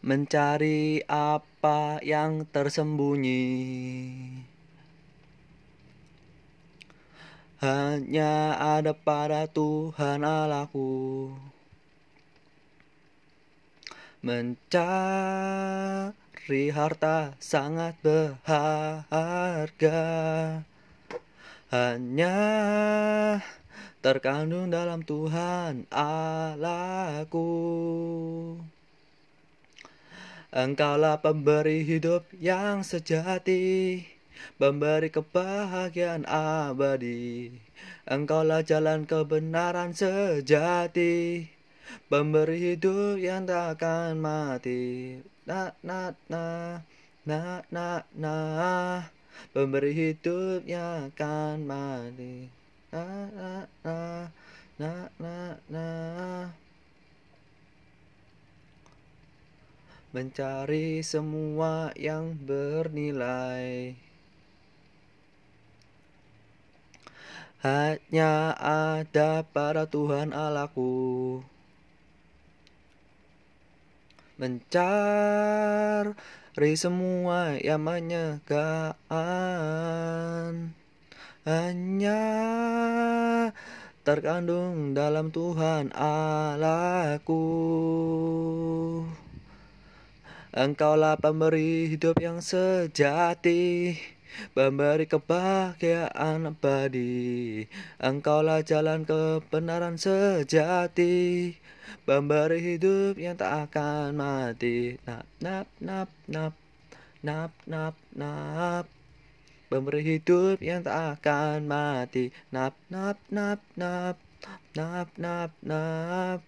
mencari apa yang tersembunyi. Hanya ada pada Tuhan Allahku. Mencari harta sangat berharga. Hanya terkandung dalam Tuhan Allahku. Engkaulah pemberi hidup yang sejati, pemberi kebahagiaan abadi. Engkaulah jalan kebenaran sejati, pemberi hidup yang tak akan mati. Na na na na na na, pemberi hidup yang akan mati. Na na na na na na. Mencari semua yang bernilai. Hanya ada pada Tuhan Allahku. Mencari semua yang menyegarkan. Hanya terkandung dalam Tuhan Allahku. Engkaulah pemberi hidup yang sejati, pemberi kebahagiaan abadi. Engkaulah jalan kebenaran sejati, pemberi hidup yang tak akan mati. Nap nap nap nap nap nap nap. Pemberi hidup yang tak akan mati. Nap nap nap nap nap nap nap.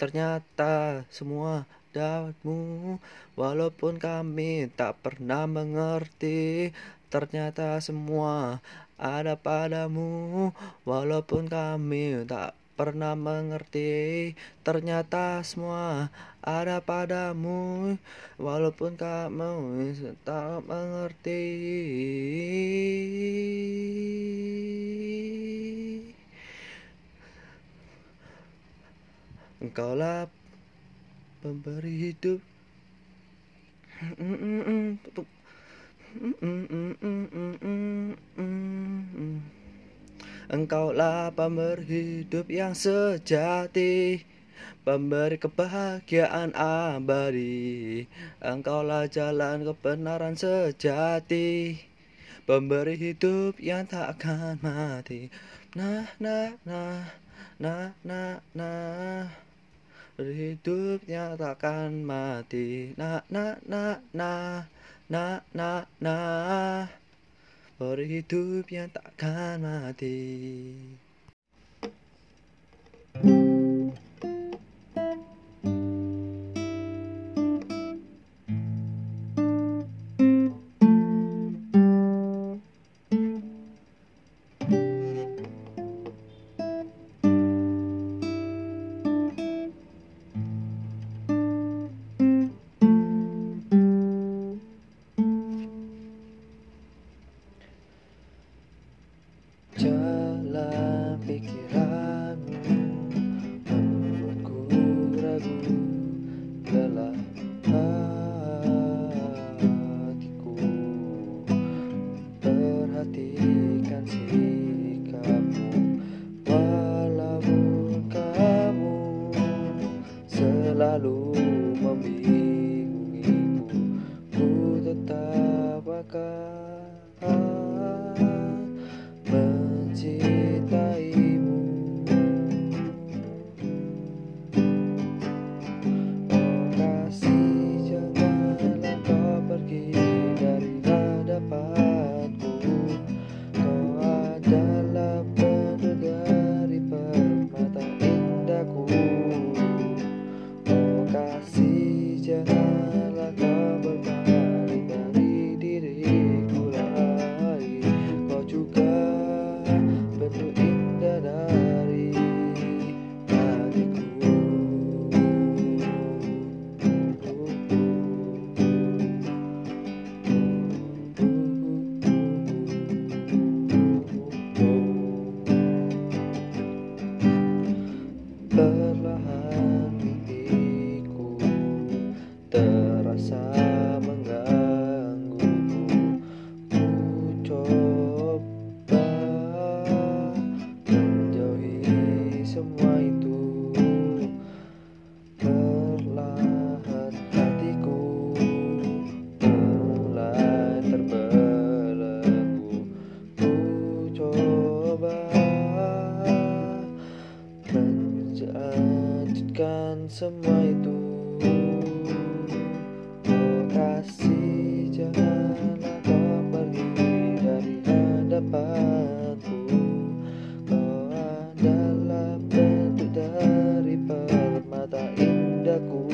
Ternyata semua dalammu Walaupun kami tak pernah mengerti. Ternyata semua ada padamu Walaupun kami tak pernah mengerti. Ternyata semua ada padamu Walaupun kami tak mengerti Engkaulah pemberi hidup. Engkaulah pemberi hidup yang sejati, pemberi kebahagiaan abadi. Engkaulah jalan kebenaran sejati, pemberi hidup yang tak akan mati. Nah, nah, nah, nah, nah, nah. Hidupnya takkan mati. Nah, nah, nah, nah, nah, nah, nah. Berhidup yang takkan mati. का semua itu. Oh kasih janganlah kau pergi dari hadapanku. Kau adalah bentuk dari permata indahku.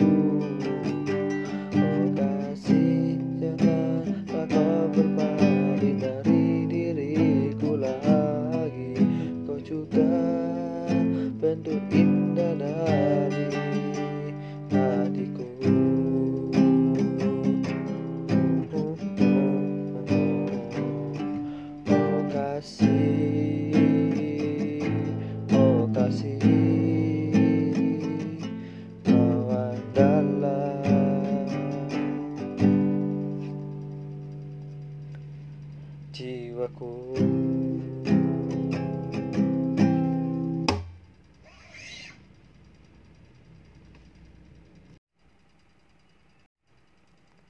Oh kasih janganlah kau berpaling dari diriku lagi. Kau juga bentuk indah dari kasih. Oh kasih. Kawan dalam Jiwaku